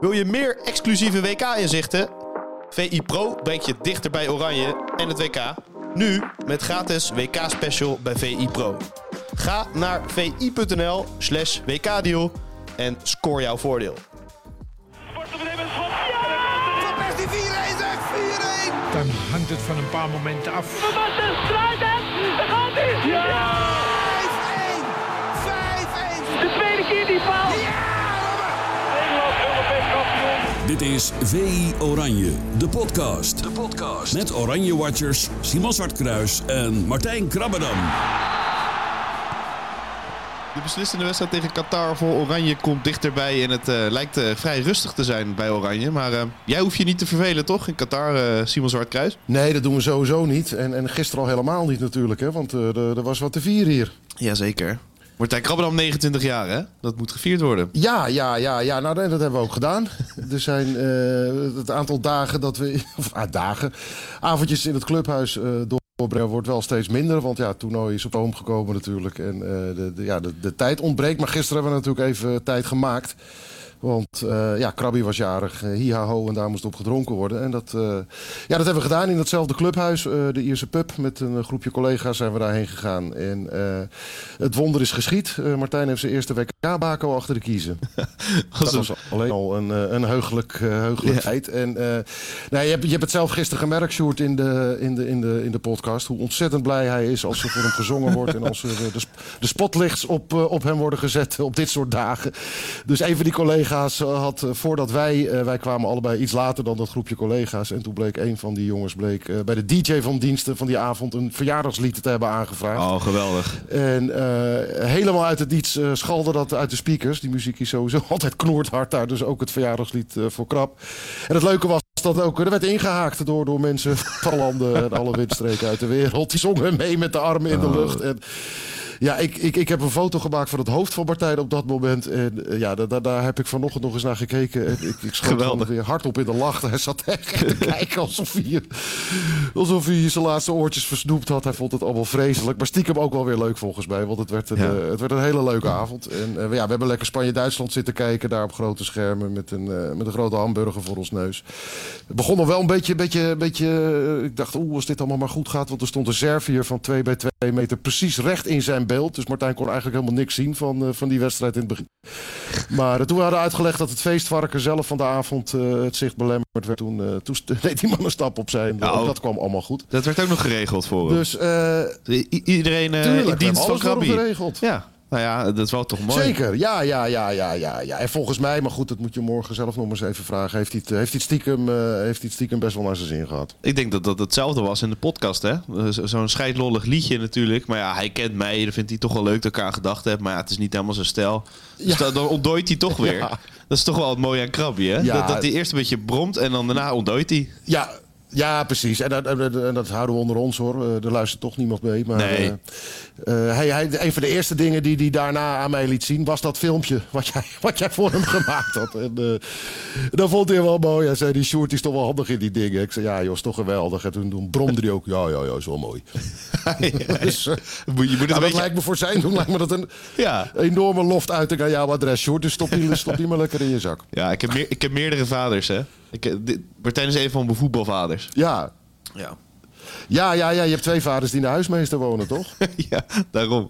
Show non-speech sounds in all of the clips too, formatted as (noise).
Wil je meer exclusieve WK-inzichten? VI Pro brengt je dichter bij Oranje en het WK. Nu met gratis WK-special bij VI Pro. Ga naar vi.nl slash WK-deal en score jouw voordeel. Van Persie 4-1 zeg, 4-1! Dan hangt het van een paar momenten af. Marten Struijten, daar gaat hij! Ja! 5-1! 5-1! De tweede keer die paal! Dit is VI Oranje, de podcast. De podcast. Met Oranje Watchers Simon Zwartkruis en Martijn Krabbedam. De beslissende wedstrijd tegen Qatar voor Oranje komt dichterbij. En het eh, lijkt eh, vrij rustig te zijn bij Oranje. Maar eh, jij hoeft je niet te vervelen, toch? In Qatar, eh, Simon Zwartkruis? Nee, dat doen we sowieso niet. En, en gisteren al helemaal niet natuurlijk, hè, want eh, er er was wat te vieren hier. Jazeker. Martijn Krabbedam, 29 jaar, hè? Dat moet gevierd worden. Ja, ja, ja, ja. Nou, dat hebben we ook gedaan. (laughs) Er zijn eh, het aantal dagen dat we... (laughs) Of ah, dagen. Avondjes in het clubhuis eh, doorbrengen wordt wel steeds minder. Want ja, het toernooi is op oom gekomen natuurlijk. En eh, de, ja, de tijd ontbreekt. Maar gisteren hebben we natuurlijk even tijd gemaakt. Want eh, ja, Krabby was jarig, uh, hi-ha-ho, en daar moest op gedronken worden. En dat, eh, ja, dat hebben we gedaan in hetzelfde clubhuis, eh, de Ierse Pub. Met een groepje collega's zijn we daarheen gegaan. En eh, het wonder is geschied. Eh, Martijn heeft zijn eerste WK-bako achter de kiezen. (laughs) Dat was alleen al een, eh, een heugelijk, eh, heugelijk Ja. feit. En, eh, nou, je, hebt, je hebt het zelf gisteren gemerkt, Sjoerd, in de, in, de, in, de, in de podcast. Hoe ontzettend blij hij is als er voor hem gezongen wordt. En als er de, de spotlichts op, op hem worden gezet op dit soort dagen. Dus een van die collega's had, voordat wij... wij kwamen allebei iets later dan dat groepje collega's. En toen bleek een van die jongens bleek, bij de DJ van diensten van die avond... een verjaardagslied te hebben aangevraagd. Oh, geweldig. En helemaal uit het niets schalde dat uit de speakers. Die muziek is sowieso (laughs) altijd knoordhard daar. Dus ook het verjaardagslied eh, voor krap. En het leuke was dat ook... Er werd ingehaakt door, door mensen van landen en alle windstreken uit de wereld. Die zongen mee met de armen in de lucht. En ja, ik, ik, ik heb een foto gemaakt van het hoofd van Martijn op dat moment. En eh, ja, daar, daar, daar heb ik vanochtend nog eens naar gekeken. En ik, ik schoot weer hardop in de lach. Hij zat echt te (laughs) kijken alsof hij, alsof hij zijn laatste oortjes versnoept had. Hij vond het allemaal vreselijk. Maar stiekem ook wel weer leuk volgens mij. Want het werd een, Ja. eh, het werd een hele leuke avond. En eh, ja, we hebben lekker Spanje-Duitsland zitten kijken. Daar op grote schermen met een, met een grote hamburger voor ons neus. Het begon nog wel een beetje... beetje, beetje ik dacht, oeh, als dit allemaal maar goed gaat. Want er stond een Servier van 2 bij 2 meter precies recht in zijn beeld. Dus Martijn kon eigenlijk helemaal niks zien van, eh, van die wedstrijd in het begin. Maar eh, toen we hadden uitgelegd dat het feestvarken zelf van de avond eh, het zicht belemmerd werd. Toen, toen (laughs) deed die man een stap opzij. En Nou. dat kwam allemaal goed. Dat werd ook nog geregeld voor hem. Dus iedereen in dienst van geregeld. Ja, nou ja, dat is wel toch mooi. Zeker, ja, ja, ja, ja, ja, ja. En volgens mij, maar goed, dat moet je morgen zelf nog eens even vragen. Heeft hij het, heeft hij het, stiekem, eh, heeft hij het stiekem best wel naar zijn zin gehad? Ik denk dat dat hetzelfde was in de podcast, hè? Eh, zo- Zo'n scheidlollig liedje natuurlijk. Maar ja, hij kent mij. Dat vindt hij toch wel leuk dat ik aan gedacht heb. Maar ja, het is niet helemaal zijn stijl. Dus Ja. dan, dan ontdooit hij toch (laughs) weer. Ja. Dat is toch wel het mooie aan Krabby, hè? Ja. Dat, dat hij eerst een beetje bromt en dan daarna ontdooit hij. Ja, ja precies. En dat, en dat- en dat houden we onder ons hoor. Eh, er luistert toch niemand mee. Maar, Nee. eh, hij, hij, een van de eerste dingen die hij daarna aan mij liet zien... was dat filmpje wat jij, (laughs) wat jij voor hem gemaakt had. En, dat vond hij wel mooi. Hij zei, die Sjoerd is toch wel handig in die dingen. Ik zei, ja joh, is toch geweldig. En toen, toen bromde hij ook, ja, ja, ja, is wel mooi. (laughs) (laughs) dus, Je moet het nou, een dat beetje... lijkt me voor zijn doen lijkt me dat een Ja. enorme loft uit aan jouw adres, Sjoerd. Dus stop die, stop die maar lekker in je zak. Ja, ik heb, meer, ik heb meerdere vaders, hè? Ik, dit- Martijn is een van mijn voetbalvaders. Ja. Ja. Ja, ja, ja, je hebt twee vaders die in de huismeester wonen, toch? (laughs) ja, daarom.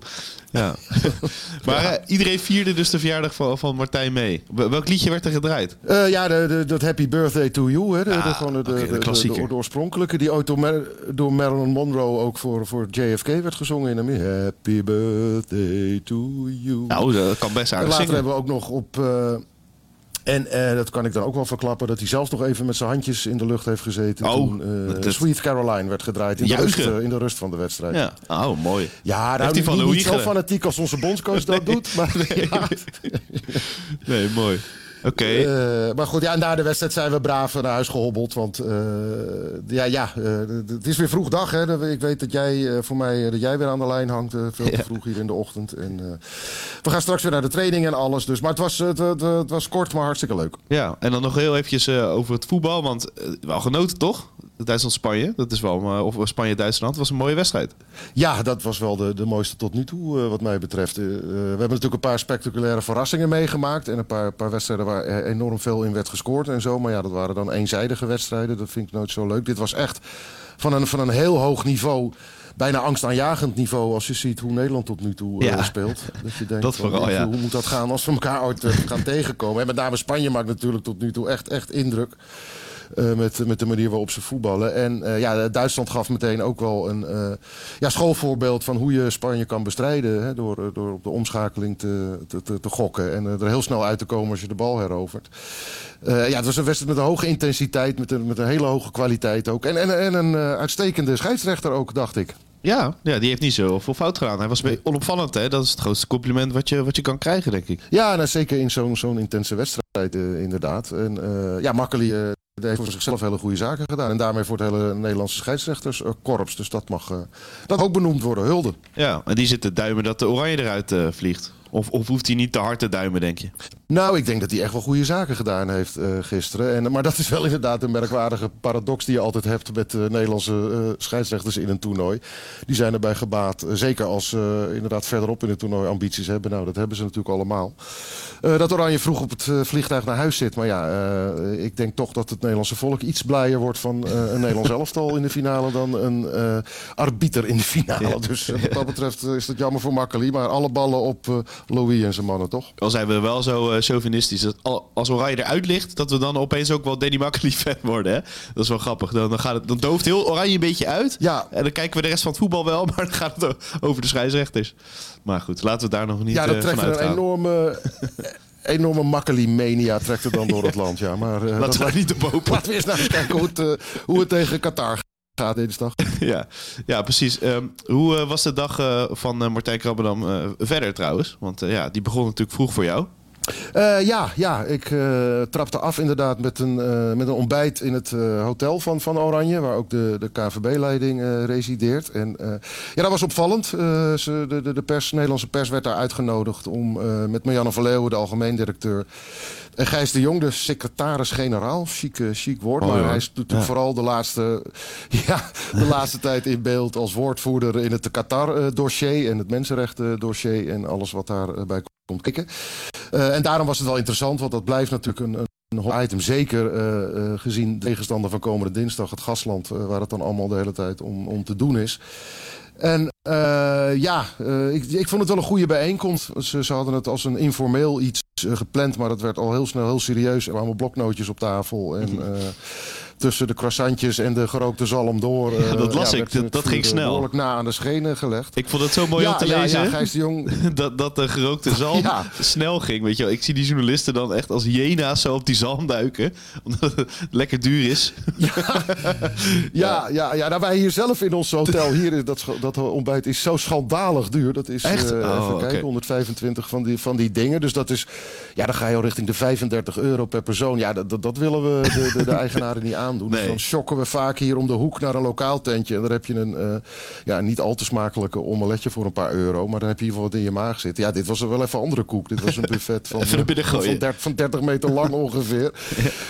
Ja. (laughs) maar eh, iedereen vierde dus de verjaardag van, van Martijn mee. Wel- Welk liedje werd er gedraaid? Eh, ja, de, de, dat Happy Birthday to You, hè, de, Ah, gewoon de, de, de klassieker. oorspronkelijke, die ooit door, Mar- door Marilyn Monroe ook voor, voor JFK werd gezongen in Amerika. Happy Birthday to You. Nou, dat kan best en aardig later zingen. hebben we ook nog op... eh, en eh, dat kan ik dan ook wel verklappen, dat hij zelf nog even met zijn handjes in de lucht heeft gezeten. Oh, toen dat- dat- Sweet Caroline werd gedraaid in de, rust, eh, in de rust van de wedstrijd. Ja, oh, mooi. Ja, nou, hij niet, zo fanatiek als onze bondscoach dat (laughs) doet. Maar, ja. (laughs) Nee, mooi. Oké. Eh, maar goed, ja, na de wedstrijd zijn we braaf naar huis gehobbeld. Want eh, ja, ja eh, het is weer vroeg dag. Hè. Ik weet dat jij voor mij dat jij weer aan de lijn hangt. veel te vroeg hier in de ochtend. En, we gaan straks weer naar de training en alles. Dus, maar het was, het, het, het was kort, maar hartstikke leuk. Ja, en dan nog heel eventjes over het voetbal. Want wel genoten, toch? Duitsland-Spanje. Dat is wel, eh, of Spanje-Duitsland, was een mooie wedstrijd. Ja, dat was wel de, de mooiste tot nu toe, uh, wat mij betreft. Uh, we hebben natuurlijk een paar spectaculaire verrassingen meegemaakt. En een paar, paar wedstrijden waar enorm veel in werd gescoord en zo. Maar ja, dat waren dan eenzijdige wedstrijden. Dat vind ik nooit zo leuk. Dit was echt van een, van een heel hoog niveau bijna angstaanjagend niveau als je ziet hoe Nederland tot nu toe ja. speelt. Dat je denkt, (laughs) dat vooral, ja. hoe moet dat gaan als we elkaar ooit gaan tegenkomen. En met name Spanje maakt natuurlijk tot nu toe echt, echt indruk. Uh, met, met de manier waarop ze voetballen. En uh, ja, Duitsland gaf meteen ook wel een uh, ja, schoolvoorbeeld van hoe je Spanje kan bestrijden. Hè, door, door op de omschakeling te, te, te, gokken. En er heel snel uit te komen als je de bal herovert. ja, het was een wedstrijd met een hoge intensiteit, met een, met een hele hoge kwaliteit ook. En, en, en een uitstekende scheidsrechter ook, dacht ik. Ja, ja, die heeft niet zo veel fout gedaan. Hij was onopvallend, hè? Dat is het grootste compliment wat je, wat je kan krijgen, denk ik. Ja, nou, zeker in zo'n zo'n intense wedstrijd, uh, inderdaad. En uh, ja, Makkeli uh, heeft voor zichzelf hele goede zaken gedaan. En daarmee voor het hele Nederlandse scheidsrechterskorps. Dus dat mag dat ook benoemd worden. Hulde. Ja, en die zit te duimen dat de oranje eruit vliegt. Of, of hoeft hij niet te hard te duimen, denk je? Nou, ik denk dat hij echt wel goede zaken gedaan heeft uh, gisteren. En, maar dat is wel inderdaad een merkwaardige paradox die je altijd hebt met uh, Nederlandse uh, scheidsrechters in een toernooi. Die zijn erbij gebaat, zeker als ze inderdaad verderop in het toernooi ambities hebben. Nou, dat hebben ze natuurlijk allemaal. dat Oranje vroeg op het vliegtuig naar huis zit. Maar ja, ik denk toch dat het Nederlandse volk iets blijer wordt van een Nederlands (laughs) elftal in de finale dan een arbiter in de finale. Ja. Dus wat dat betreft is het jammer voor Makkeli. Maar alle ballen op Louis en zijn mannen, toch? Al zijn we wel zo uh, chauvinistisch. Dat als Oranje eruit ligt, dat we dan opeens ook wel Danny Makkely (laughs) fan worden. Hè? Dat is wel grappig. Dan, dan, gaat het, dan dooft heel Oranje een beetje uit. Ja. En dan kijken we de rest van het voetbal wel, (laughs) maar dan gaat het over de scheidsrechters. Maar goed, laten we daar nog niet Ja, dat uh, trekt een enorme... enorme Makkeli-mania trekt er dan door het land. Ja, maar, uh, laten we niet op (laughs) hopen. Laten we eens naar kijken hoe het, uh, hoe het tegen Qatar gaat dinsdag. ja, ja, precies. Um, hoe uh, was de dag uh, van uh, Martijn Krabbedam verder trouwens? Want ja, die begon natuurlijk vroeg voor jou. Uh, ja, ja, ik uh, trapte af inderdaad met een, uh, met een ontbijt in het hotel van, van Oranje, waar ook de, de KVB-leiding resideert. En ja, dat was opvallend. Ze, de, de, de pers, Nederlandse pers werd daar uitgenodigd om met Marianne van Leeuwen, de algemeen directeur, en Gijs de Jong, de secretaris-generaal, chic, chic woord. Oh, maar ja. hij is natuurlijk Ja. vooral de laatste, (laughs) ja, de laatste tijd in beeld als woordvoerder in het Qatar-dossier en het mensenrechten-dossier en alles wat daarbij komt kijken. Eh, en daarom was het wel interessant, want dat blijft natuurlijk een, een hot item. Zeker eh, eh, gezien de tegenstander van komende dinsdag, het gasland, eh, waar het dan allemaal de hele tijd om, om te doen is. En eh, ja, eh, ik, ik vond het wel een goede bijeenkomst. Ze, ze hadden het als een informeel iets eh, gepland, maar dat werd al heel snel heel serieus. Er kwamen bloknootjes op tafel en eh, tussen de croissantjes en de gerookte zalm door. eh, Ja, dat las ik. Dat- ging eh, snel. Behoorlijk na aan de schenen gelegd. Ik vond het zo mooi ja, om te ja, lezen. ja, Gijs de Jong. (laughs) dat, dat de gerookte (laughs) zalm snel ging. Weet je wel. Ik zie die journalisten dan echt als hyena's zo op die zalm duiken. (laughs) Omdat het lekker duur is. Ja, ja, ja nou, wij hier zelf in ons hotel, hier, is dat, dat ontbijt is zo schandalig duur. Dat is, Echt? eh, Oh, even kijken, 125 van die, van die dingen. Dus dat is, ja, dan ga je al richting de 35 euro per persoon. Ja, dat, dat, willen we de, de, de (laughs) eigenaren niet aandoen. Nee. Dus dan shocken we vaak hier om de hoek naar een lokaal tentje. En dan heb je een, eh, ja, niet al te smakelijke omeletje voor een paar euro. Maar dan heb je in ieder geval wat in je maag zitten. Ja, dit was wel even andere koek. Dit was een buffet (laughs) van, eh, van, gooien. van 30, van 30 meter lang (laughs) ongeveer.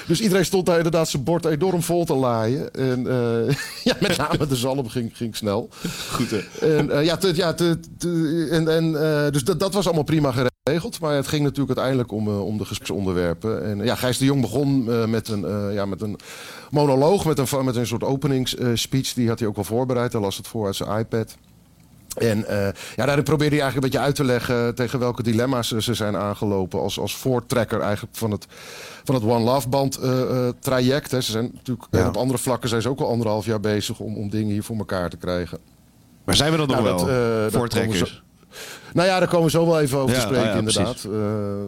Dus iedereen stond daar inderdaad zijn bord enorm vol te laaien. En eh, ja, met name de zalm ging, ging snel. Goed hè. En, ja, te, ja te, te- en, en, dus dat, dat was allemaal prima geregeld. Maar het ging natuurlijk uiteindelijk om, eh, om de gespreksonderwerpen. En ja, Gijs de Jong begon eh, met, een, eh, ja, met een monoloog, met een, met een soort openingsspeech. Die had hij ook wel voorbereid. Hij las het voor uit zijn iPad. En ja, daarin probeerde hij eigenlijk een beetje uit te leggen tegen welke dilemma's ze, zijn aangelopen als, als voortrekker eigenlijk van het, van het One Love Band traject. Hè. Ze zijn natuurlijk Ja. op andere vlakken zijn ze ook al anderhalf jaar bezig om, om dingen hier voor elkaar te krijgen. Maar zijn we dat nog Nou, wel? dat, dat Voortrekkers. Nou ja, daar komen we zo wel even over Ja, te spreken, ja, inderdaad. Eh,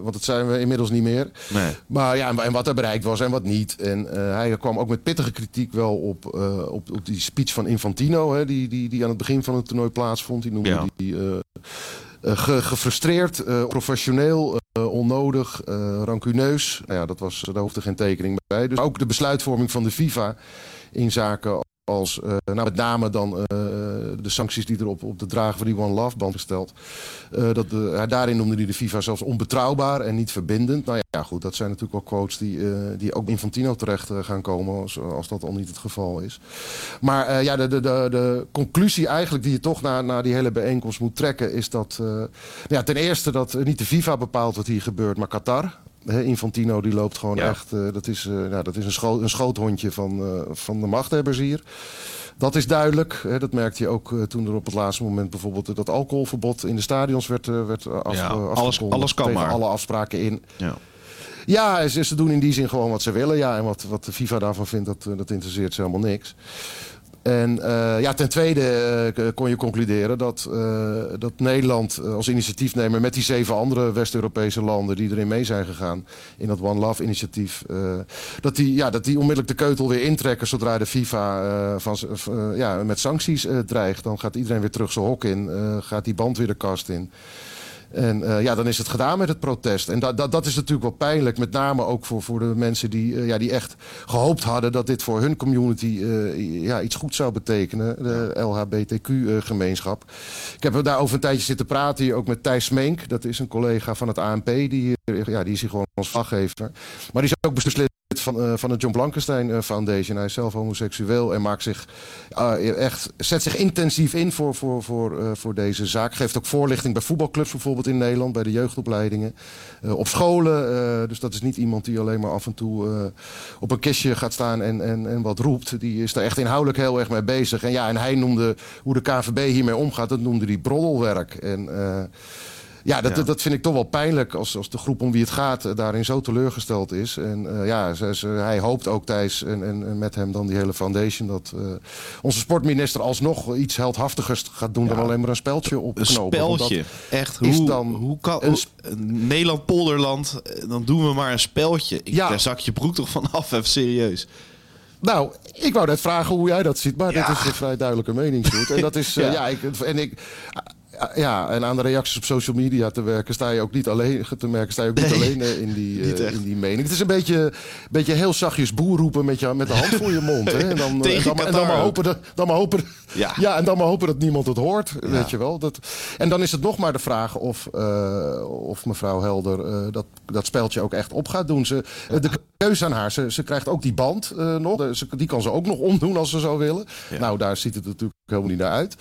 want dat zijn we inmiddels niet meer. Nee. Maar ja, en, wat er bereikt was en wat niet. En eh, hij kwam ook met pittige kritiek wel op, eh, op, op die speech van Infantino, hè, die, die, die aan het begin van het toernooi plaatsvond. Die noemde Ja. die ge- gefrustreerd, professioneel, onnodig, rancuneus. Nou ja, dat was, daar hoefde geen tekening bij. Dus ook de besluitvorming van de FIFA in zaken als uh, nou, met name dan uh, de sancties die erop op de dragen van die One Love band gesteld. Uh, dat daarin noemde hij de FIFA zelfs onbetrouwbaar en niet verbindend. Nou ja, goed, dat zijn natuurlijk wel quotes die, die ook Infantino terecht gaan komen, als, als, dat al niet het geval is. Maar ja, de, de, de, conclusie eigenlijk die je toch naar, naar die hele bijeenkomst moet trekken, is dat ja, ten eerste dat niet de FIFA bepaalt wat hier gebeurt, maar Qatar. Infantino die loopt gewoon echt. Uh, dat is, uh, nou, dat is een, scho een schoothondje van, uh, van de machthebbers hier. Dat is duidelijk. Hè, dat merkte je ook toen er op het laatste moment bijvoorbeeld dat alcoholverbod in de stadions werd, werd af, ja, alles, alles kan tegen maar. alle afspraken in. Ja. Ja, ze, ze, doen in die zin gewoon wat ze willen. Ja, en wat, wat de FIFA daarvan vindt, dat, dat interesseert ze helemaal niks. En uh, ja, ten tweede uh, kon je concluderen dat, uh, dat Nederland als initiatiefnemer met die zeven andere West-Europese landen die erin mee zijn gegaan in dat One Love initiatief, dat, die, ja, dat die onmiddellijk de keutel weer intrekken zodra de FIFA van, ja, met sancties dreigt. Dan gaat iedereen weer terug zijn hok in, gaat die band weer de kast in. En uh, ja, dan is het gedaan met het protest. En dat, dat, dat is natuurlijk wel pijnlijk. Met name ook voor, voor de mensen die, uh, ja, die echt gehoopt hadden dat dit voor hun community uh, ja, iets goed zou betekenen. De LHBTQ-gemeenschap. Ik heb daarover een tijdje zitten praten hier ook met Thijs Smeenk. Dat is een collega van het ANP. Die, ja, die is hier gewoon als vlaggever. Maar die is ook beslist van, uh, van de John Blankenstein uh, Foundation. Hij is zelf homoseksueel en maakt zich, uh, echt, zet zich intensief in voor, voor, voor, voor deze zaak. Geeft ook voorlichting bij voetbalclubs bijvoorbeeld in Nederland, bij de jeugdopleidingen. op scholen, dus dat is niet iemand die alleen maar af en toe op een kistje gaat staan en, en, en wat roept. Die is daar echt inhoudelijk heel erg mee bezig. En ja, en hij noemde hoe de KVB hiermee omgaat, dat noemde hij broddelwerk. En ja, dat, ja. dat vind ik toch wel pijnlijk als, als de groep om wie het gaat uh, daarin zo teleurgesteld is. En uh, ja, ze, ze, hij hoopt ook Thijs en, en, en, met hem dan die hele foundation... dat uh, onze sportminister alsnog iets heldhaftigers gaat doen... Ja. dan alleen maar een speltje opknopen. Een speltje, echt. Hoe, dan hoe kan... Een, Nederland-Polderland, dan doen we maar een speltje. Ik, ja. Daar zak je broek toch vanaf, even serieus. Nou, ik wou net vragen hoe jij dat ziet, maar ja. dit is een vrij duidelijke mening. En dat is, (laughs) ja, ja ik, en ik, ja, en aan de reacties op social media te werken sta je ook niet alleen te merken, sta je ook niet nee, alleen in die, (laughs) uh, in die mening. Het is een beetje, beetje heel zachtjes boer roepen met, je, met de hand voor je mond. Hè? (laughs) En dan, en dan, en dan maar hopen dat, dan maar hopen, ja. (laughs) ja. en dan maar hopen dat niemand het hoort. Ja. Weet je wel. Dat, en dan is het nog maar de vraag of, uh, of mevrouw Helder uh, dat, dat speltje ook echt op gaat doen. Ze, de keuze aan haar, ze, ze krijgt ook die band nog. Ze, die kan ze ook nog omdoen als ze zou willen. Nou, daar ziet het natuurlijk helemaal niet naar uit.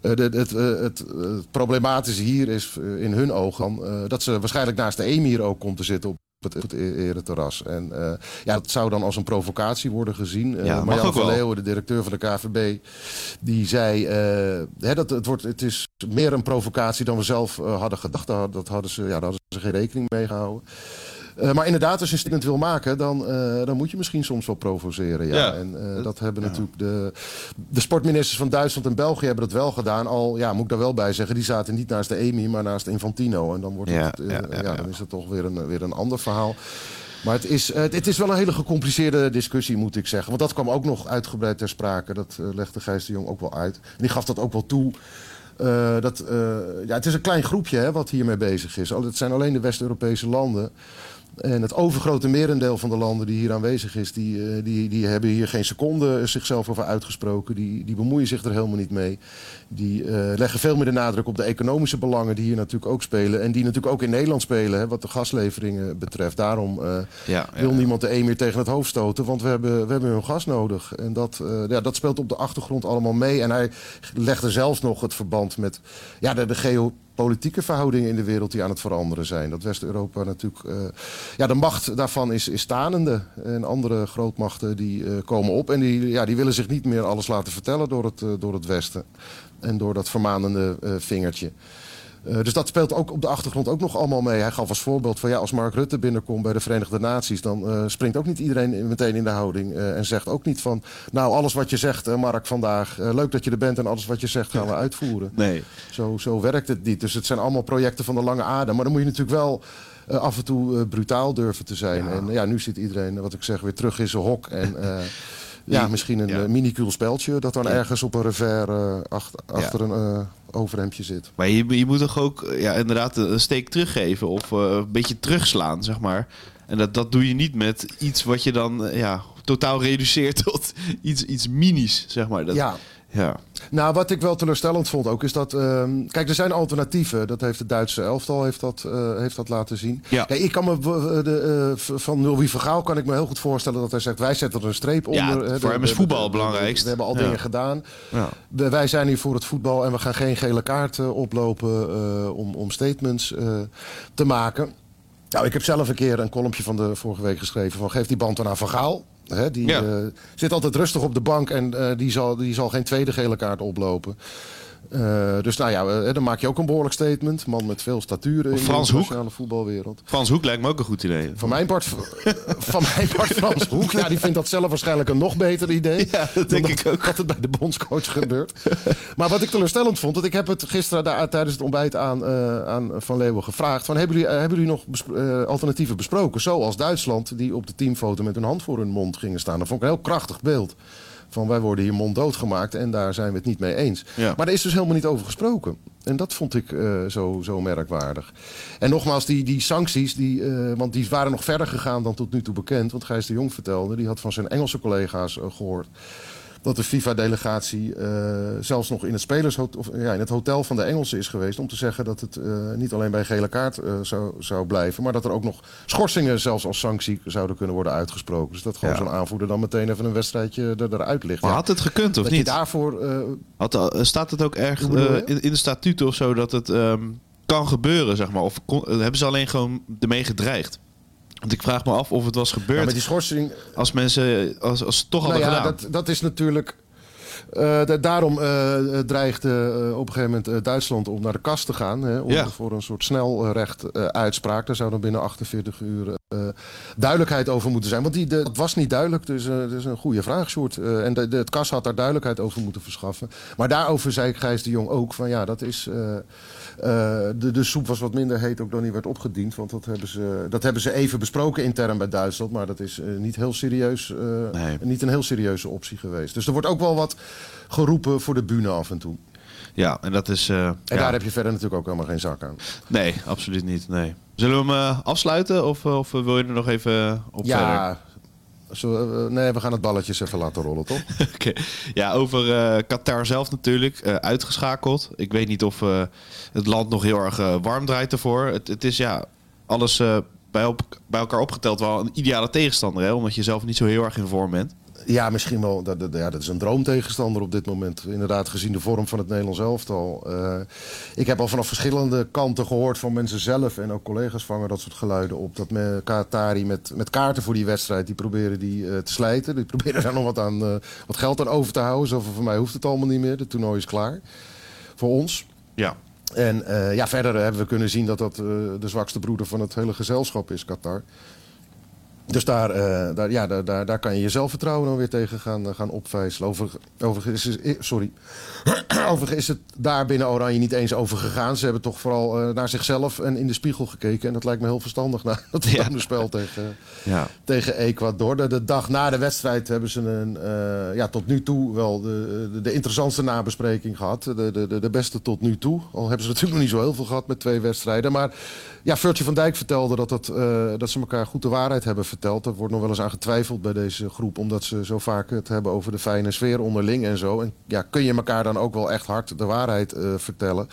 het, het, het het problematische hier is uh, in hun ogen uh, dat ze waarschijnlijk naast de emir ook komt te zitten op het, het ereterras. En uh, ja, dat zou dan als een provocatie worden gezien. Ja, Marjan van Leeuwen, de directeur van de KVB, die zei... hè, dat het, wordt, het is meer een provocatie dan we zelf hadden gedacht. Dat hadden ze, ja, daar hadden ze geen rekening mee gehouden. Uh, maar inderdaad, als je een statement wil maken, dan, uh, dan moet je misschien soms wel provoceren. Ja. ja. En uh, dat hebben ja. natuurlijk de, de sportministers van Duitsland en België hebben dat wel gedaan. Al, ja, moet ik daar wel bij zeggen, die zaten niet naast de EMI, maar naast Infantino. En dan, wordt ja, het, ja, dan is het toch weer een, weer een ander verhaal. Maar het is, het is wel een hele gecompliceerde discussie, moet ik zeggen. Want dat kwam ook nog uitgebreid ter sprake. Dat legde Gijs de Jong ook wel uit. En die gaf dat ook wel toe. Uh, dat, uh, ja, het is een klein groepje hè, wat hiermee bezig is. Het zijn alleen de West-Europese landen. En het overgrote merendeel van de landen die hier aanwezig is, die, uh, die, die hebben hier geen seconde zichzelf over uitgesproken. Die, die bemoeien zich er helemaal niet mee. Die uh, leggen veel meer de nadruk op de economische belangen die hier natuurlijk ook spelen. En die natuurlijk ook in Nederland spelen, hè, wat de gasleveringen betreft. Daarom uh, ja, ja, wil niemand de EMIR tegen het hoofd stoten, want we hebben, we hebben hun gas nodig. En dat, ja, dat speelt op de achtergrond allemaal mee. En hij legde zelfs nog het verband met ja, de, de geo politieke verhoudingen in de wereld die aan het veranderen zijn. Dat West-Europa natuurlijk... Uh, ja, de macht daarvan is, is stanende. En andere grootmachten die uh, komen op. En die, ja, die willen zich niet meer alles laten vertellen door het, uh, door het Westen. En door dat vermanende vingertje. Uh, dus dat speelt ook op de achtergrond ook nog allemaal mee. Hij gaf als voorbeeld van ja, als Mark Rutte binnenkomt bij de Verenigde Naties, dan uh, springt ook niet iedereen meteen in de houding. Uh, en zegt ook niet van nou, alles wat je zegt, Mark, vandaag, leuk dat je er bent en alles wat je zegt gaan we uitvoeren. Nee. Zo, zo werkt het niet. Dus het zijn allemaal projecten van de lange adem. Maar dan moet je natuurlijk wel af en toe brutaal durven te zijn. Ja. En ja, nu zit iedereen, wat ik zeg, weer terug in zijn hok. En (laughs) ja, misschien een ja. minuscuul speltje dat dan ja. ergens op een revers uh, achter, een uh, overhemdje zit. Maar je, je moet toch ook ja, inderdaad een steek teruggeven of uh, een beetje terugslaan, zeg maar. En dat, dat doe je niet met iets wat je dan ja, totaal reduceert (laughs) tot iets, iets minis, zeg maar. Dat, ja. Ja. Nou, wat ik wel teleurstellend vond ook, is dat... ehm, kijk, er zijn alternatieven. Dat heeft het Duitse elftal heeft dat, eh, heeft dat laten zien. Ja. Kijk, ik kan me eh, de, eh, van Louis Vergaal kan ik me heel goed voorstellen dat hij zegt... wij zetten er een streep Ja, onder. hè, voor de- hem is de- voetbal de- het de- belangrijkst. We hebben al Ja. dingen gedaan. We- wij zijn hier voor het voetbal en we gaan geen gele kaart eh, oplopen om, om statements te maken. Nou, ik heb zelf een keer een kolompje van de vorige week geschreven van geef die band dan aan Van Gaal. Hè, die Ja. eh, zit altijd rustig op de bank en eh, die, zal, die zal geen tweede gele kaart oplopen. Eh, dus nou ja, eh, dan maak je ook een behoorlijk statement. Man met veel staturen in Frans de internationale voetbalwereld. Frans Hoek lijkt me ook een goed idee. Van mijn part, (laughs) van mijn part Frans Hoek. Ja, die vindt dat zelf waarschijnlijk een nog beter idee. (laughs) Ja, dat denk ik ook. Dat het bij de bondscoach gebeurt. maar wat ik teleurstellend vond, dat ik heb het gisteren daar, tijdens het ontbijt aan, eh, aan Van Leeuwen gevraagd. Van, hebben, jullie, hebben jullie nog alternatieven besproken? Zoals Duitsland, die op de teamfoto met hun hand voor hun mond gingen staan. Dat vond ik een heel krachtig beeld. Van wij worden hier monddood gemaakt en daar zijn we het niet mee eens. Ja. Maar er is dus helemaal niet over gesproken. En dat vond ik eh, zo, zo merkwaardig. En nogmaals, die, die sancties, die, eh, want die waren nog verder gegaan dan tot nu toe bekend. Want Gijs de Jong vertelde, die had van zijn Engelse collega's eh, gehoord dat de FIFA-delegatie eh, zelfs nog in het, spelersho- of, ja, in het hotel van de Engelsen is geweest... om te zeggen dat het eh, niet alleen bij gele kaart eh, zou, zou blijven... maar dat er ook nog schorsingen zelfs als sanctie zouden kunnen worden uitgesproken. Dus dat gewoon Ja. zo'n aanvoerder dan meteen even een wedstrijdje er, eruit ligt. Maar Ja, had het gekund of niet? daarvoor... Had, staat het ook erg in, in de statuten of zo dat het ehm, kan gebeuren, zeg maar? Of kon- hebben ze alleen gewoon ermee gedreigd? Want ik vraag me af of het was ja, gebeurd met die schorsing... als mensen als, als ze toch Nou hadden ja, gedaan. dat, dat is natuurlijk... eh, da- daarom eh, dreigde eh, op een gegeven moment Duitsland om naar de kast te gaan. Hè, om, Ja. Voor een soort snelrecht uitspraak. Daar zou dan binnen 48 uur duidelijkheid over moeten zijn. Want die, de, het was niet duidelijk. Dus dat is een goede vraag, Sjoerd. En de, de, het kas had daar duidelijkheid over moeten verschaffen. Maar daarover zei Gijs de Jong ook van ja, dat is... de, de soep was wat minder heet ook dan die werd opgediend. Want dat hebben ze, dat hebben ze even besproken intern bij Duitsland. Maar dat is niet, heel serieus, Nee. niet een heel serieuze optie geweest. Dus er wordt ook wel wat geroepen voor de bühne af en toe. Ja, en dat is... eh, En ja. daar heb je verder natuurlijk ook helemaal geen zak aan. Nee, absoluut niet. Nee. Zullen we hem eh, afsluiten of, eh, of wil je er nog even op verder? Ja, zo, eh, nee, we gaan het balletje even laten rollen, toch? (laughs) Oké. Ja, over Qatar zelf natuurlijk. uitgeschakeld. Ik weet niet of het land nog heel erg warm draait ervoor. Het, het is ja, alles bij, op, bij elkaar opgeteld wel een ideale tegenstander. Hè? Omdat je zelf niet zo heel erg in vorm bent. Ja, misschien wel. Dat, dat- ja, dat is een droomtegenstander op dit moment. Inderdaad, gezien de vorm van het Nederlands elftal. Eh, ik heb al vanaf verschillende kanten gehoord van mensen zelf... en ook collega's vangen dat soort geluiden op... dat me Qatari met, met kaarten voor die wedstrijd... die proberen die eh, te slijten. Die (laughs) proberen daar nog wat, aan, eh, wat geld aan over te houden. Zo van, voor mij hoeft het allemaal niet meer. De toernooi is klaar. Voor ons. Ja. En ja, verder hebben we kunnen zien dat dat de zwakste broeder van het hele gezelschap is, Qatar. Dus daar, eh, daar, ja, daar, daar, daar kan je je zelfvertrouwen dan weer tegen gaan, eh, gaan opvijzelen. Over, overigens, is, is- sorry. (clears throat) overigens is het daar binnen Oranje niet eens over gegaan. Ze hebben toch vooral eh, naar zichzelf en in de spiegel gekeken. En dat lijkt me heel verstandig (laughs) na het Ja. ja. spel tegen, Ja. tegen Ecuador. De, de dag na de wedstrijd hebben ze een, eh, ja, tot nu toe wel de, de, de interessantste nabespreking gehad. De, de, de, beste tot nu toe. Al hebben ze natuurlijk nog niet zo heel veel gehad met twee wedstrijden. Maar ja, Virtue van Dijk vertelde dat, dat, eh, dat ze elkaar goed de waarheid hebben verteld. Er wordt nog wel eens aan getwijfeld bij deze groep. Omdat ze zo vaak het hebben over de fijne sfeer onderling en zo. En ja, kun je elkaar dan ook wel echt hard de waarheid eh, vertellen.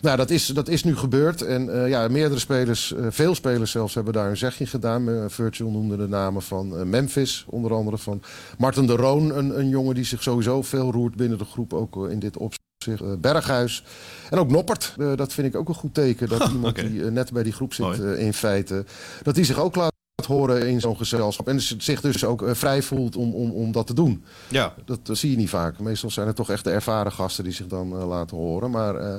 Nou, dat is, dat is nu gebeurd. En eh, ja, meerdere spelers, eh, veel spelers zelfs, hebben daar een zegje gedaan. Uh, Virtual noemde de namen van Memphis, onder andere van Martin de Roon. Een, een jongen die zich sowieso veel roert binnen de groep, ook in dit opzicht. Berghuis en ook Noppert. Dat vind ik ook een goed teken. Dat (laughs) iemand die net bij die groep zit in feite, dat die zich ook laat horen in zo'n gezelschap. En zich dus ook eh, vrij voelt om, om, om dat te doen. Ja. Dat, zie je niet vaak. Meestal zijn het toch echt de ervaren gasten die zich dan eh, laten horen. Maar eh,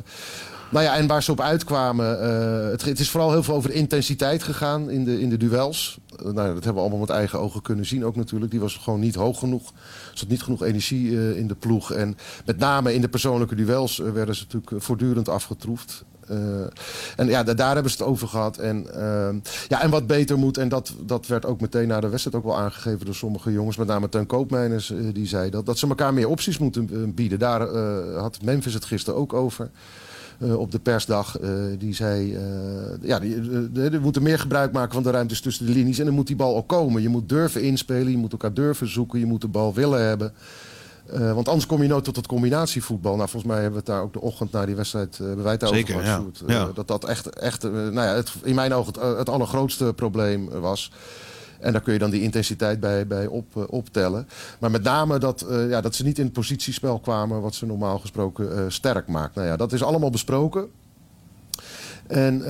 nou ja, en waar ze op uitkwamen, eh, het, het is vooral heel veel over de intensiteit gegaan in de, in de duels. Nou, dat hebben we allemaal met eigen ogen kunnen zien ook natuurlijk. Die was gewoon niet hoog genoeg. Er zat niet genoeg energie in de ploeg. En met name in de persoonlijke duels werden ze natuurlijk voortdurend afgetroefd. Eh, en ja, da- daar hebben ze het over gehad. En, eh, ja, en wat beter moet, en dat, dat werd ook meteen na de wedstrijd ook wel aangegeven door sommige jongens, met name Teun Koopmeiners, eh, die zei dat, dat ze elkaar meer opties moeten bieden. Daar had Memphis het gisteren ook over. op de persdag. die zei, ja, we moeten meer gebruik maken van de ruimtes tussen de linies. En dan moet die bal ook komen. Je moet durven inspelen, je moet elkaar durven zoeken, je moet de bal willen hebben. Eh, want anders kom je nooit tot het combinatievoetbal. Nou, volgens mij hebben we het daar ook de ochtend na die wedstrijd uh, hebben wij het over Zeker, ja. Eh, Ja. dat dat echt, echt eh, nou ja, het, in mijn ogen het, het allergrootste probleem was. En daar kun je dan die intensiteit bij, bij op, eh, optellen. Maar met name dat, eh, ja, dat ze niet in het positiespel kwamen... wat ze normaal gesproken eh, sterk maakt. Nou ja, dat is allemaal besproken. En eh,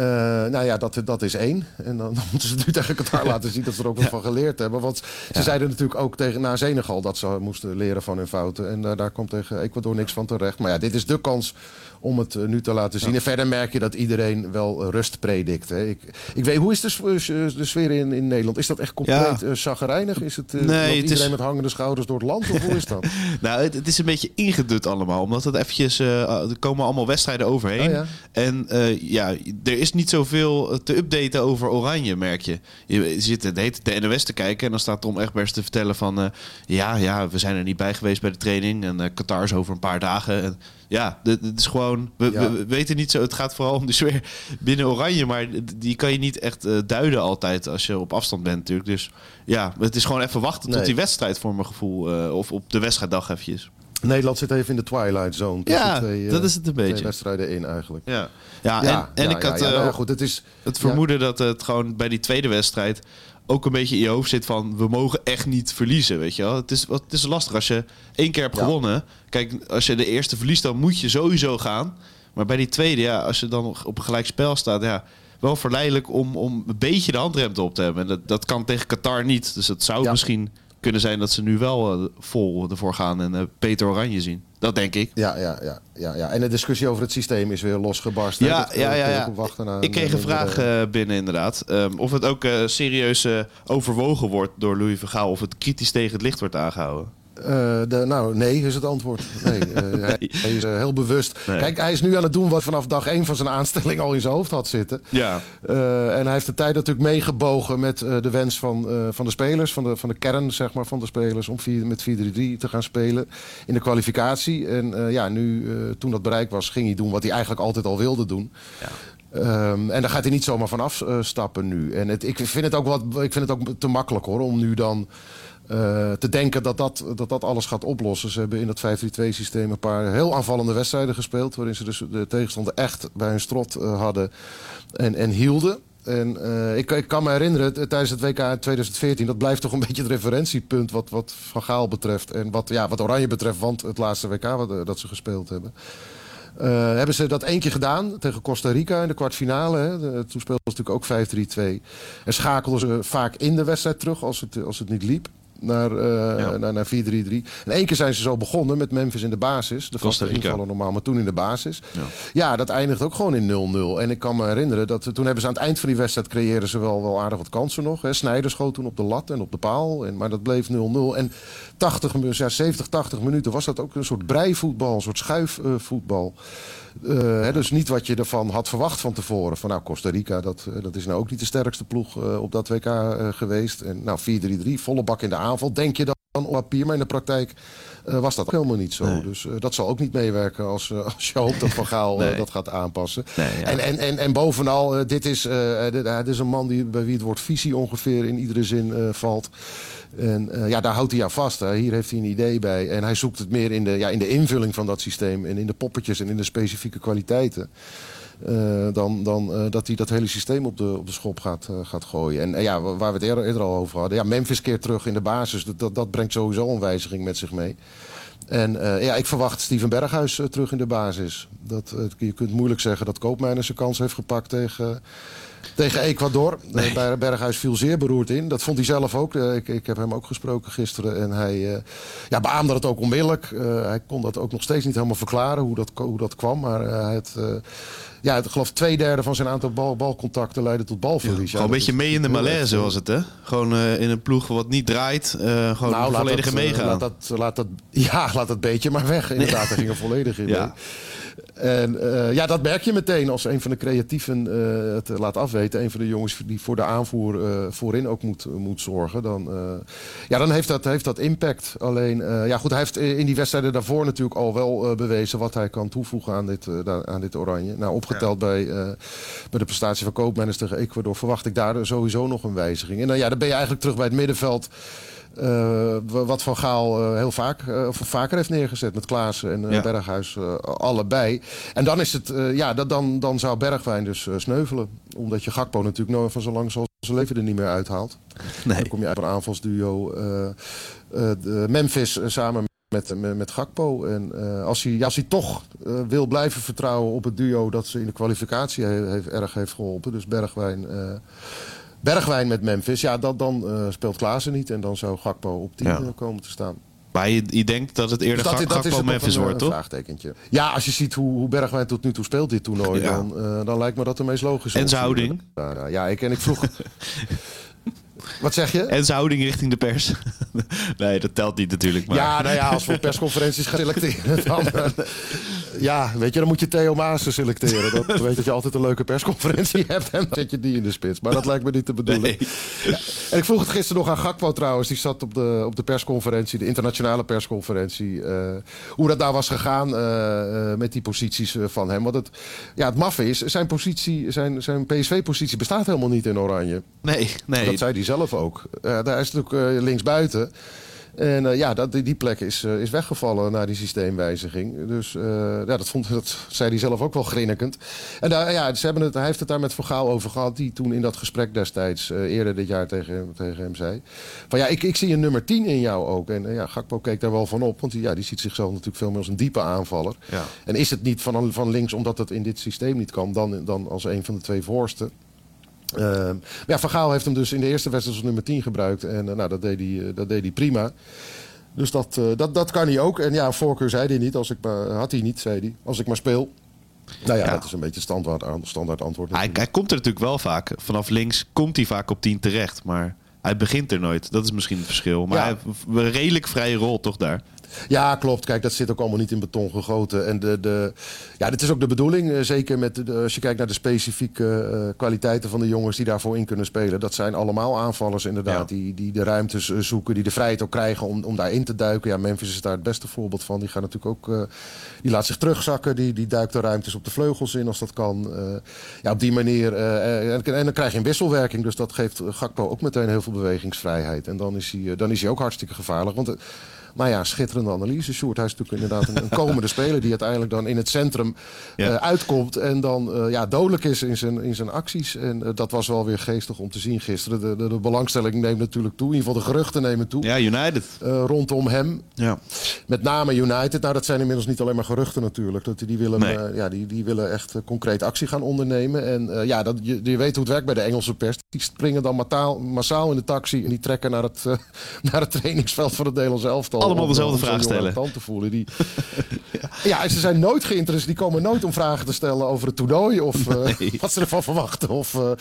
nou ja, dat, dat is één. En dan, (laughs) dan moeten ze nu tegen Qatar laten zien dat ze er ook wat van geleerd hebben. Want ze zeiden natuurlijk ook tegen na Senegal dat ze moesten leren van hun fouten. En eh, daar komt tegen Ecuador niks van terecht. Maar ja, dit is de kans om het eh, nu te laten zien. En verder merk je dat iedereen wel rust predikt. Hè. Ik, ik weet, hoe is de, de sfeer in, in Nederland? Is dat echt compleet Ja. Is het, Nee, het iedereen is- met hangende schouders door het land? Of hoe is dat? (laughs) Nou, het, het is een beetje ingedut allemaal. Omdat het eventjes... er komen allemaal wedstrijden overheen. Oh ja. En ja, er is niet zoveel te updaten over Oranje, merk je. Je zit tijd de NOS te kijken en dan staat Tom Egbers te vertellen van... eh, ja, ja, we zijn er niet bij geweest bij de training. En eh, Qatar is over een paar dagen. En, ja, dit is gewoon... We, Ja. we- we weten niet zo... Het gaat vooral om de sfeer binnen Oranje. Maar die kan je niet echt eh, duiden altijd als je op afstand bent natuurlijk. Dus ja, het is gewoon even wachten tot die wedstrijd voor mijn gevoel. eh, of op de wedstrijddag eventjes. Nederland zit even in de twilight zone. tussen Ja, twee, eh, dat is het een Twee beetje. wedstrijden in eigenlijk. Ja, ja, Ja, en, en ja, ik had ja, eh, nou goed, het is... het ja. vermoeden dat het gewoon bij die tweede wedstrijd ook een beetje in je hoofd zit van we mogen echt niet verliezen, weet je wel. Het is, wat- het is lastig als je één keer hebt Ja. gewonnen. Kijk, als je de eerste verliest, dan moet je sowieso gaan. Maar bij die tweede, ja, als je dan nog op een gelijk spel staat, ja, wel verleidelijk om, om een beetje de handrem op te hebben. En dat, dat kan tegen Qatar niet. Dus het zou Ja. misschien kunnen zijn dat ze nu wel eh, vol ervoor gaan en eh, Peter Oranje zien. Dat denk ik. Ja, ja, ja, ja, ja. En de discussie over het systeem is weer losgebarsten. Ja, eh, ja, ja, Ik kreeg een vraag binnen inderdaad. Ehm, of het ook serieus overwogen wordt door Louis Vergaal... of het kritisch tegen het licht wordt aangehouden. Eh, de, nou, nee is het antwoord. Nee, eh, (laughs) hij, hij is eh, heel bewust. Nee. Kijk, hij is nu aan het doen wat vanaf dag één van zijn aanstelling al in zijn hoofd had zitten. Ja. En hij heeft de tijd natuurlijk meegebogen met de wens van, van de spelers, van de, van de kern zeg maar, van de spelers, om vier, met 4-3-3 te gaan spelen in de kwalificatie. En ja, nu, toen dat bereikt was, ging hij doen wat hij eigenlijk altijd al wilde doen. Ehm, en daar gaat hij niet zomaar van afstappen nu. En het, ik, vind het ook wat, ik vind het ook te makkelijk hoor, om nu dan eh, te denken dat dat, dat dat alles gaat oplossen. Ze hebben in dat 5-3-2 systeem een paar heel aanvallende wedstrijden gespeeld. Waarin ze dus de tegenstander echt bij hun strot eh, hadden en, en hielden. En eh, ik, ik kan me herinneren, tijdens het WK in 2014, dat blijft toch een (laughs) beetje het referentiepunt wat, wat Van Gaal betreft. En wat, ja, wat Oranje betreft, want het laatste WK wat, dat ze gespeeld hebben. Hebben ze dat één keer gedaan tegen Costa Rica in de kwartfinale. Toen speelden ze natuurlijk ook 5-3-2. En schakelden ze vaak in de wedstrijd terug als het, als het niet liep. Naar, eh, naar, naar 4-3-3. En één keer zijn ze zo begonnen met Memphis in de basis. De vaste invallen normaal, maar toen in de basis. Ja. dat eindigt ook gewoon in 0-0. En ik kan me herinneren dat toen hebben ze aan het eind van die wedstrijd creëren ze wel, wel aardig wat kansen nog. Hè. Sneijder schoot toen op de lat en op de paal. En, maar dat bleef 0-0. En 80, mi- ja, 70, 80 minuten was dat ook een soort breivoetbal, een soort schuifvoetbal. Eh, hè, dus niet wat je ervan had verwacht van tevoren. Van nou, Costa Rica, dat, eh, dat is nou ook niet de sterkste ploeg eh, op dat WK eh, geweest. En nou, 4-3-3, volle bak in de aanval. Denk je dan op papier, maar in de praktijk eh, was dat ook helemaal niet zo. Dus eh, dat zal ook niet meewerken als, eh, (laughs) als je hoopt dat Van Gaal eh, Nee. dat gaat aanpassen. Nee, ja. en, en, en, en bovenal, eh, dit, is, eh, dit, eh, dit is een man die, bij wie het woord visie ongeveer in iedere zin eh, valt. En eh, ja, daar houdt hij aan vast. Hè. Hier heeft hij een idee bij. En hij zoekt het meer in de, ja, in de invulling van dat systeem. En in de poppetjes en in de specifieke kwaliteiten. Eh, dan dan eh, dat hij dat hele systeem op de, op de schop gaat, eh, gaat gooien. En ja, wa- waar we het eerder, eerder al over hadden. Ja, Memphis keert terug in de basis. Dat, dat, dat brengt sowieso een wijziging met zich mee. En ja, ik verwacht Steven Berghuis terug in de basis. Dat, je kunt moeilijk zeggen dat Koopmijner zijn kans heeft gepakt tegen, tegen Ecuador. Eh, Ber- Berghuis viel zeer beroerd in. Dat vond hij zelf ook. Eh, ik, ik heb hem ook gesproken gisteren. En hij eh, ja, beaamde het ook onmiddellijk. Hij kon dat ook nog steeds niet helemaal verklaren hoe dat, hoe dat kwam. Maar het, ja, ik geloof twee derde van zijn aantal bal, balcontacten leidde tot balverlies. Ja, Gewoon een beetje mee in de malaise was het, hè? Gewoon in een ploeg wat niet draait. gewoon nou, volledig meegaan. Laat dat, laat dat, (laughs) ja, laat dat beetje maar weg. Inderdaad, daar ging er volledig in. Ja. En eh, ja, dat merk je meteen als een van de creatieven eh, het laat afweten. Een van de jongens die voor de aanvoer eh, voorin ook moet, moet zorgen. Dan, ja, dan heeft dat, heeft dat impact. Alleen, ja goed, hij heeft in die wedstrijden daarvoor natuurlijk al wel bewezen wat hij kan toevoegen aan dit, aan dit oranje. Nou, opgeteld bij, bij de prestatie van Koopmeiners tegen Ecuador verwacht ik daar sowieso nog een wijziging. En dan, ja, dan ben je eigenlijk terug bij het middenveld. Eh, wat Van Gaal eh, heel vaak, eh, of vaker heeft neergezet met Klaassen en Ja. Berghuis allebei. En dan is het, ja, dat, dan, dan zou Bergwijn dus sneuvelen. Omdat je Gakpo natuurlijk nooit van zo lang zoals zijn leven er niet meer uithaalt. Nee. Dan kom je uit een aanvalsduo Memphis samen met, met, met Gakpo. En als, hij, ja, als hij toch wil blijven vertrouwen op het duo dat ze in de kwalificatie he- heeft, erg heeft geholpen. Dus Bergwijn, Bergwijn met Memphis. Ja, dat, dan eh, speelt Klaassen niet. En dan zou Gakpo op 10 Ja. eh, komen te staan. Maar je, je denkt dat het eerder Dus Gak- Gakpo het nog Memphis een, wordt, een toch? vraagtekentje. Ja, als je ziet hoe, hoe Bergwijn tot nu toe speelt dit toernooi, Ja. dan, eh, dan lijkt me dat de meest logische En zijn houding. Ja, ik, en ik vroeg... (laughs) Wat zeg je? En zijn houding richting de pers. (laughs) nee, dat telt niet natuurlijk. Maar... Ja, nou ja, als we op persconferenties gaan selecteren, dan, eh, ja, weet je, dan moet je Theo Maassen selecteren. Dat weet dat je altijd een leuke persconferentie (laughs) hebt en dan zet je die in de spits. Maar dat lijkt me niet. Nee. Ja. En ik vroeg het gisteren nog aan Gakpo trouwens. Die zat op de, op de persconferentie, de internationale persconferentie. eh, hoe dat nou was gegaan eh, eh, met die posities van hem. Want het, ja, het maffe is, zijn, positie, zijn, zijn PSV-positie bestaat helemaal niet in Oranje. Nee, nee. Dat zei hij zelf ook. Daar is natuurlijk linksbuiten. En uh, ja, dat, die, plek is, uh, is weggevallen na die systeemwijziging. Dus uh, ja, dat, vond, (laughs) dat zei hij zelf ook wel grinnikend. En daar, ja, ze hebben het, hij heeft het daar met Vergaal over gehad... die toen in dat gesprek destijds eerder dit jaar tegen hem, tegen hem zei... van ja, ik, ik zie een nummer 10 in jou ook. En ja, Gakpo keek daar wel van op. Want die, ja, die ziet zichzelf natuurlijk veel meer als een diepe aanvaller. Ja. En is het niet van, van links omdat het in dit systeem niet kan... dan, dan als een van de twee voorsten. Uh, ja, Van Gaal heeft hem dus in de eerste wedstrijd als nummer 10 gebruikt. En uh, nou, dat, deed hij, uh, dat deed hij prima. Dus dat, dat, dat kan hij ook. En ja, voorkeur zei hij niet. Als ik maar, had hij niet, zei hij. Als ik maar speel. Nou ja, ja. dat is een beetje standaard, standaard antwoord. Hij, hij, komt er natuurlijk wel vaak. Vanaf links komt hij vaak op 10 terecht. Maar hij begint er nooit. Dat is misschien het verschil. Maar ja. hij heeft een redelijk vrije rol toch daar. Ja, klopt. Kijk, dat zit ook allemaal niet in beton gegoten. En de, de, ja, dit is ook de bedoeling. Uh, zeker met de, als je kijkt naar de specifieke uh, kwaliteiten van de jongens die daarvoor in kunnen spelen. Dat zijn allemaal aanvallers inderdaad. Ja. Die, die de ruimtes uh, zoeken, die de vrijheid ook krijgen om, om daarin te duiken. Ja, Memphis is daar het beste voorbeeld van. Die gaat natuurlijk ook. eh, die laat zich terugzakken. Die, die duikt de ruimtes op de vleugels in als dat kan. eh, ja, op die manier. eh, en, en, dan krijg je een wisselwerking. Dus dat geeft Gakpo ook meteen heel veel bewegingsvrijheid. En dan is hij, dan is hij ook hartstikke gevaarlijk. Want nou ja, schitterende analyse. Sjoerd, hij is natuurlijk inderdaad een, een komende speler die uiteindelijk dan in het centrum ja. uh, uitkomt. En dan uh, ja, dodelijk is in zijn, in zijn acties. En uh, dat was wel weer geestig om te zien gisteren. De, de, de, belangstelling neemt natuurlijk toe. In ieder geval de geruchten nemen toe. Ja, United. rondom hem. Ja. Met name United. Nou, dat zijn inmiddels niet alleen maar geruchten natuurlijk. Dat, die, willen, nee. ja, die, die willen echt concreet actie gaan ondernemen. En ja, dat, je, je weet hoe het werkt bij de Engelse pers. Die springen dan massaal, massaal in de taxi. En die trekken naar het, (laughs) naar het trainingsveld van het Nederlands elftal allemaal dezelfde vraag stellen. Te voelen. Die... (laughs) ja. ze zijn nooit geïnteresseerd. Die komen nooit om vragen te stellen over het toernooi. Of uh, nee. (laughs) wat ze ervan verwachten. Of uh,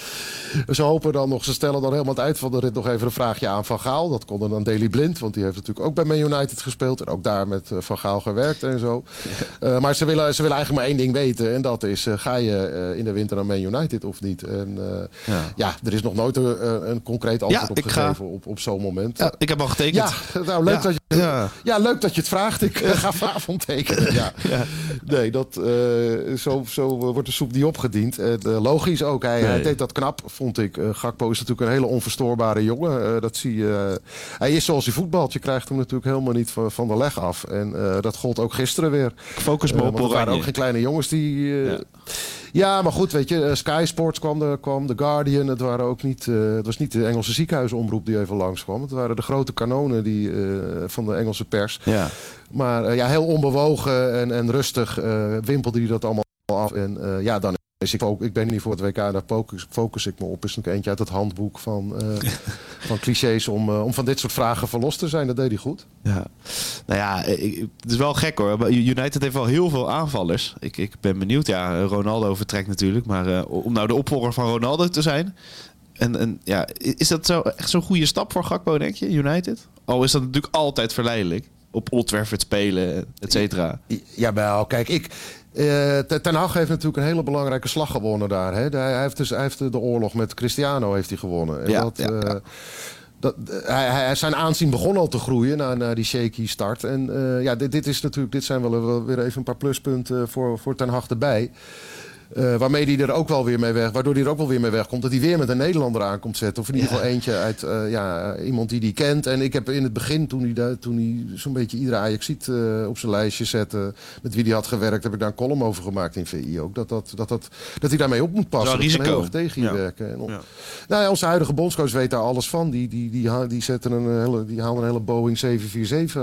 ze hopen dan nog, ze stellen dan helemaal het eind van de rit nog even een vraagje aan Van Gaal. Dat kon dan Daily Blind, want die heeft natuurlijk ook bij Man United gespeeld. En ook daar met uh, Van Gaal gewerkt en zo. Maar ze willen, ze willen eigenlijk maar één ding weten. En dat is, ga je in de winter naar Man United of niet? En ja. ja. er is nog nooit een, een concreet antwoord op gegeven ga... op, op zo'n moment. Ja, ik heb al getekend. Ja, nou leuk dat je... Ja. ja, leuk dat je het vraagt. Ik uh, ga (laughs) vanavond tekenen. Ja. Nee, dat, uh, zo, zo wordt de soep niet opgediend. Uh, logisch ook. Hij, nee. hij, deed dat knap, vond ik. Gakpo is natuurlijk een hele onverstoorbare jongen. dat zie je. hij is zoals hij voetbalt. Je krijgt hem natuurlijk helemaal niet van, van de leg af. En dat gold ook gisteren weer. Focus me op Er waren ook geen kleine jongens die... Ja. Ja, maar goed, weet je, Sky Sports kwam, de, kwam The Guardian. Het, waren ook niet, uh, het was niet de Engelse ziekenhuisomroep die even langskwam. Het waren de grote kanonen die, uh, van de Engelse pers. Ja. Maar ja, heel onbewogen en, en rustig wimpelde hij dat allemaal af. En ja, dan is ik ook, ik ben niet voor het WK, daar focus, focus ik me op. Is nog eentje uit het handboek van, (laughs) van clichés om, om van dit soort vragen verlost te zijn. Dat deed hij goed. Ja. Nou ja, ik, het is wel gek hoor. United heeft wel heel veel aanvallers. Ik, ik ben benieuwd. Ja, Ronaldo vertrekt natuurlijk. Maar uh, om nou de opvolger van Ronaldo te zijn. En, en ja, is dat zo, echt zo'n goede stap voor Gakpo, denk je, United? Al is dat natuurlijk altijd verleidelijk. op Old Trafford spelen, et cetera. Jawel, kijk, ik... eh, Ten Hag heeft natuurlijk een hele belangrijke slag gewonnen daar. Hè? Hij, heeft dus, hij heeft de oorlog met Cristiano heeft hij gewonnen. En Ja, dat, ja, eh, ja. dat, hij, hij, zijn aanzien begon al te groeien na, na die shaky start. En eh, ja, dit, dit, is natuurlijk, dit zijn wel, wel weer even een paar pluspunten voor, voor Ten Hag erbij. Eh, waarmee hij er ook wel weer mee weg, waardoor hij er ook wel weer mee wegkomt. Dat hij weer met een Nederlander aankomt zetten. Of in ieder geval eentje uit eh, ja, iemand die hij kent. En ik heb in het begin, toen hij, daar- toen hij zo'n beetje iedere Ajaxiet eh op zijn lijstje zette. met wie hij had gewerkt, heb ik daar een column over gemaakt in VI ook. Dat, dat, dat, dat, dat hij daarmee op moet passen. Dat Dat heel tegen je Ja. werken. En Ja. nou ja, onze huidige bondscoach weet daar alles van. Die, die, die, ha- die, zetten een hele, die haalden een hele Boeing 747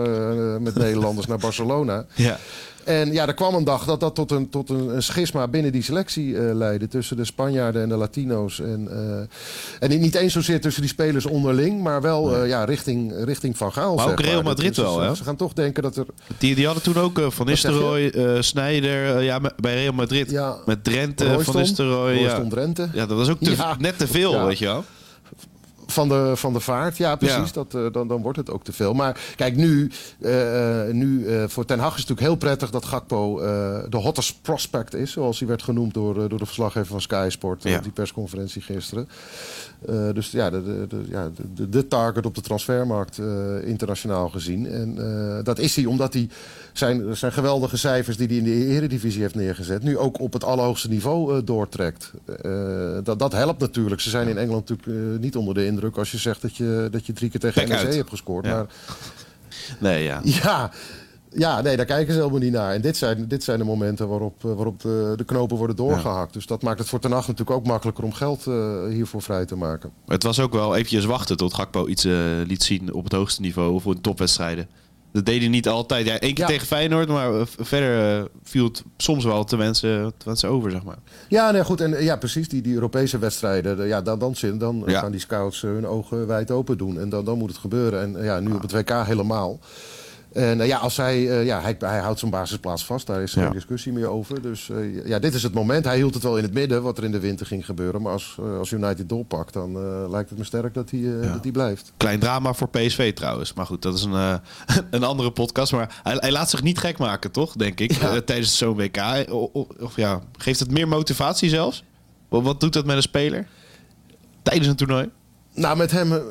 eh, met (laughs) Nederlanders naar Barcelona. Ja. En ja, er kwam een dag dat dat tot een, tot een, een schisma binnen die selectie eh, leidde. Tussen de Spanjaarden en de Latino's. En, eh, en niet eens zozeer tussen die spelers onderling, maar wel eh, ja, richting, richting Van Gaal. Maar ook Real Madrid wel, hè? Ze gaan toch denken dat er... Die, die hadden toen ook Van? Nistelrooy, Snijder, ja, bij Real Madrid. Ja, Met Drenthe, Royston, Van Nistelrooy. Ja. Drenthe. ja, dat was ook te- net te veel, weet je wel. Van de, van de vaart, ja precies. Ja. Dat, eh, dan, dan wordt het ook te veel. Maar kijk, nu, eh, eh, nu voor Ten Hag is het natuurlijk heel prettig dat Gakpo de hottest prospect is. Zoals hij werd genoemd door, door de verslaggever van Sky Sport Ja. op die persconferentie gisteren. Dus ja, de, de, de- ja de, de, target op de transfermarkt internationaal gezien. En dat is hij omdat hij zijn, zijn geweldige cijfers die hij in de Eredivisie heeft neergezet... nu ook op het allerhoogste niveau doortrekt. Dat, dat helpt natuurlijk. Ze zijn in Engeland natuurlijk niet onder de indruk als je zegt dat je, dat je drie keer tegen Pek NEC uit. hebt gescoord. Ja. Maar (laughs) Nee, ja. (laughs) ja, ja, nee, daar kijken ze helemaal niet naar. En dit zijn, dit zijn de momenten waarop, eh, waarop de, de knopen worden doorgehakt. Dus dat maakt het voor Ten Hag natuurlijk ook makkelijker om geld eh, hiervoor vrij te maken. Het was ook wel eventjes wachten tot Gakpo iets eh, liet zien op het hoogste niveau of in topwedstrijden. Dat deed hij niet altijd. Ja, één keer Ja. tegen Feyenoord, maar eh, verder eh, viel het soms wel te mensen, te mensen over, zeg maar. Ja, nee, goed. En eh, ja, precies, die, die Europese wedstrijden. de- Ja, dan, dan, zin- dan Ja. gaan die scouts hun ogen wijd open doen. En dan, dan moet het gebeuren. En ja, nu op het WK helemaal. En eh, ja, als hij, eh, ja, hij, hij houdt zijn basisplaats vast. Daar is geen Ja. discussie meer over. Dus eh, ja, dit is het moment. Hij hield het wel in het midden wat er in de winter ging gebeuren. Maar als, als United doorpakt, dan lijkt het me sterk dat hij, dat hij blijft. Klein drama voor PSV trouwens. Maar goed, dat is een, (laughs) een andere podcast. Maar hij, hij laat zich niet gek maken, toch? Denk ik. Ja. tijdens zo'n WK. Of, ja, geeft het meer motivatie zelfs? Wat doet dat met een speler? Tijdens een toernooi? Nou, met hem.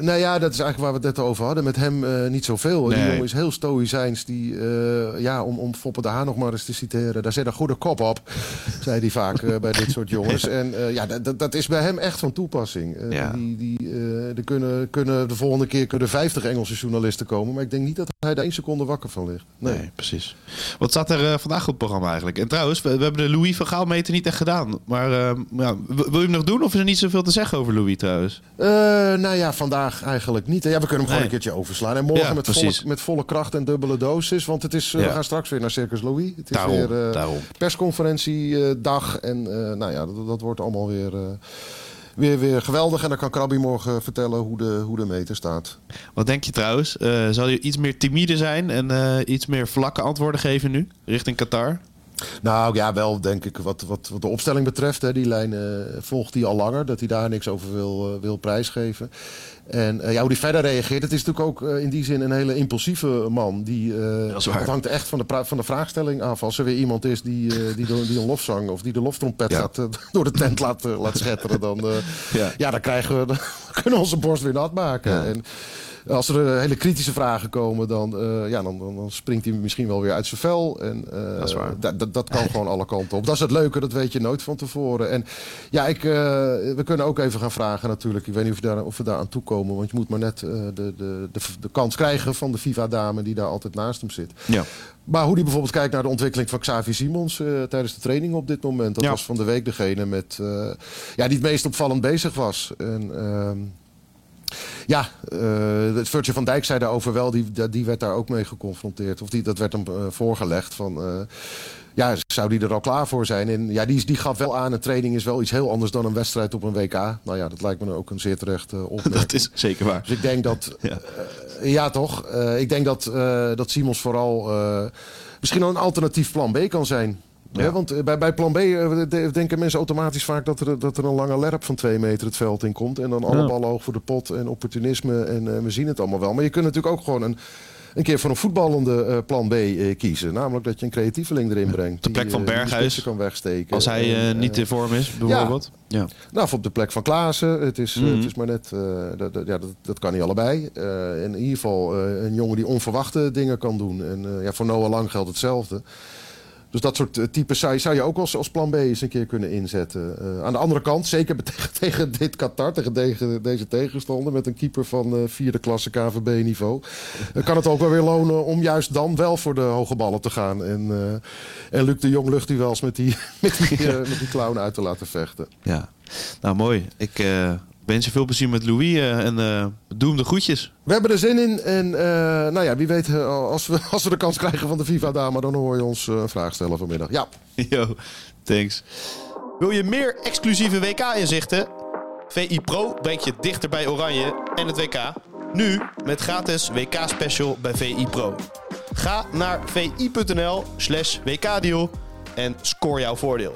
Nou ja, dat is eigenlijk waar we het net over hadden. Met hem eh, niet zoveel. Die jongen is heel stoïcijns. Die, eh, ja, om, om Foppe de Haan nog maar eens te citeren. Daar zit een goede kop op. zei hij vaak eh, bij dit soort jongens. (laughs) En ja, dat, dat- is bij hem echt van toepassing. Ja. die, die, eh, er kunnen, kunnen de volgende keer kunnen 50 Engelse journalisten komen. Maar ik denk niet dat hij daar één seconde wakker van ligt. Nee. precies. Wat staat er eh, vandaag op het programma eigenlijk? En trouwens, we, we hebben de Louis van Gaal meter niet echt gedaan. Maar eh, ja, wil je hem nog doen of is er niet zoveel te zeggen over Louis trouwens? Nou ja, vandaag eigenlijk niet. Ja, we kunnen hem gewoon Nee. een keertje overslaan. En morgen Ja, met, volle, met volle kracht en dubbele dosis. Want het is, Ja. we gaan straks weer naar Circus Louis. Het is Daarom, weer persconferentiedag. en nou ja, dat, dat wordt allemaal weer, weer, weer geweldig. En dan kan Krabby morgen vertellen hoe de, hoe de meter staat. Wat denk je trouwens? Eh, zal je iets meer timide zijn en eh, iets meer vlakke antwoorden geven nu? Richting Qatar? Nou ja, wel denk ik wat, wat, wat de opstelling betreft. Hè, die lijn eh, volgt hij al langer. Dat hij daar niks over wil, wil prijsgeven. En ja, hoe hij verder reageert. Het is natuurlijk ook eh, in die zin een hele impulsieve man. Die, eh, Dat hangt echt van de, van de vraagstelling af. Als er weer iemand is die, die, de- die een lofzang of die de loftrompet Ja. gaat, (laughs) door de tent laat, laat schetteren. Dan, Ja. ja. dan, krijgen we, (laughs) dan kunnen we onze borst weer nat maken. Ja. En, als er eh, hele kritische vragen komen, dan, eh, ja, dan, dan, dan springt hij misschien wel weer uit zijn vel. En, eh, Dat is waar. dat kan gewoon alle kanten op. Dat is het leuke, dat weet je nooit van tevoren. En ja, ik, we kunnen ook even gaan vragen natuurlijk. Ik weet niet of we daar, of we daar aan toe komen. Want je moet maar net de, de, de, de kans krijgen van de FIFA-dame die daar altijd naast hem zit. Ja. Maar hoe die bijvoorbeeld kijkt naar de ontwikkeling van Xavi Simons tijdens de training op dit moment. Dat Ja. was van de week degene met, ja, die het meest opvallend bezig was. En, ehm, ja, het Virtue van Dijk zei daarover wel, die, die werd daar ook mee geconfronteerd. Of die, dat werd hem eh, voorgelegd van... eh, ja, zou die er al klaar voor zijn? En ja, die, die gaf wel aan, een training is wel iets heel anders dan een wedstrijd op een WK. Nou ja, dat lijkt me ook een zeer terecht uh, (laughs) opmerking. Dat is zeker waar. Dus ik denk dat... (laughs) Ja. ja, toch? Ik denk dat, dat Simons vooral misschien wel een alternatief plan B kan zijn. Ja. Hè, want eh, bij, bij plan B eh, de- denken mensen automatisch vaak dat er, dat er een lange lerp van twee meter het veld in komt. En dan alle Ja. ballen hoog voor de pot en opportunisme. En eh, we zien het allemaal wel. Maar je kunt natuurlijk ook gewoon een, een keer voor een voetballende plan B kiezen. Namelijk dat je een creatieveling erin brengt. de plek die, van Berghuis. kan wegsteken. Als hij niet in vorm is, bijvoorbeeld. Ja. nou, of op de plek van Klaassen. Het is, eh, Mhm. het is maar net, dat, dat- ja, dat, dat kan niet allebei. In ieder geval een jongen die onverwachte dingen kan doen. En ja, voor Noah Lang geldt hetzelfde. Dus dat soort eh, types zou je, ook als, als plan B eens een keer kunnen inzetten. Eh, aan de andere kant, zeker (laughs) tegen, tegen dit Qatar, tegen deze, tegenstander... met een keeper van eh, vierde klasse KVB-niveau... kan het ook wel weer lonen om juist dan wel voor de hoge ballen te gaan. En, en Luc de Jong luchtduels met die, (laughs) met, die, met die clown uit te laten vechten. Ja. Nou, mooi. Ik wens je veel plezier met Louis eh, en eh doe hem de groetjes. We hebben er zin in. En eh, nou ja, wie weet, als, we, als we de kans krijgen van de FIFA-dame... dan hoor je ons eh, een vraag stellen vanmiddag. Ja. (laughs) Yo, thanks. Wil je meer exclusieve WK-inzichten? VI Pro brengt je dichter bij Oranje en het WK. Nu met gratis WK-special bij VI Pro. Ga naar vi.nl slash WK-deal en score jouw voordeel.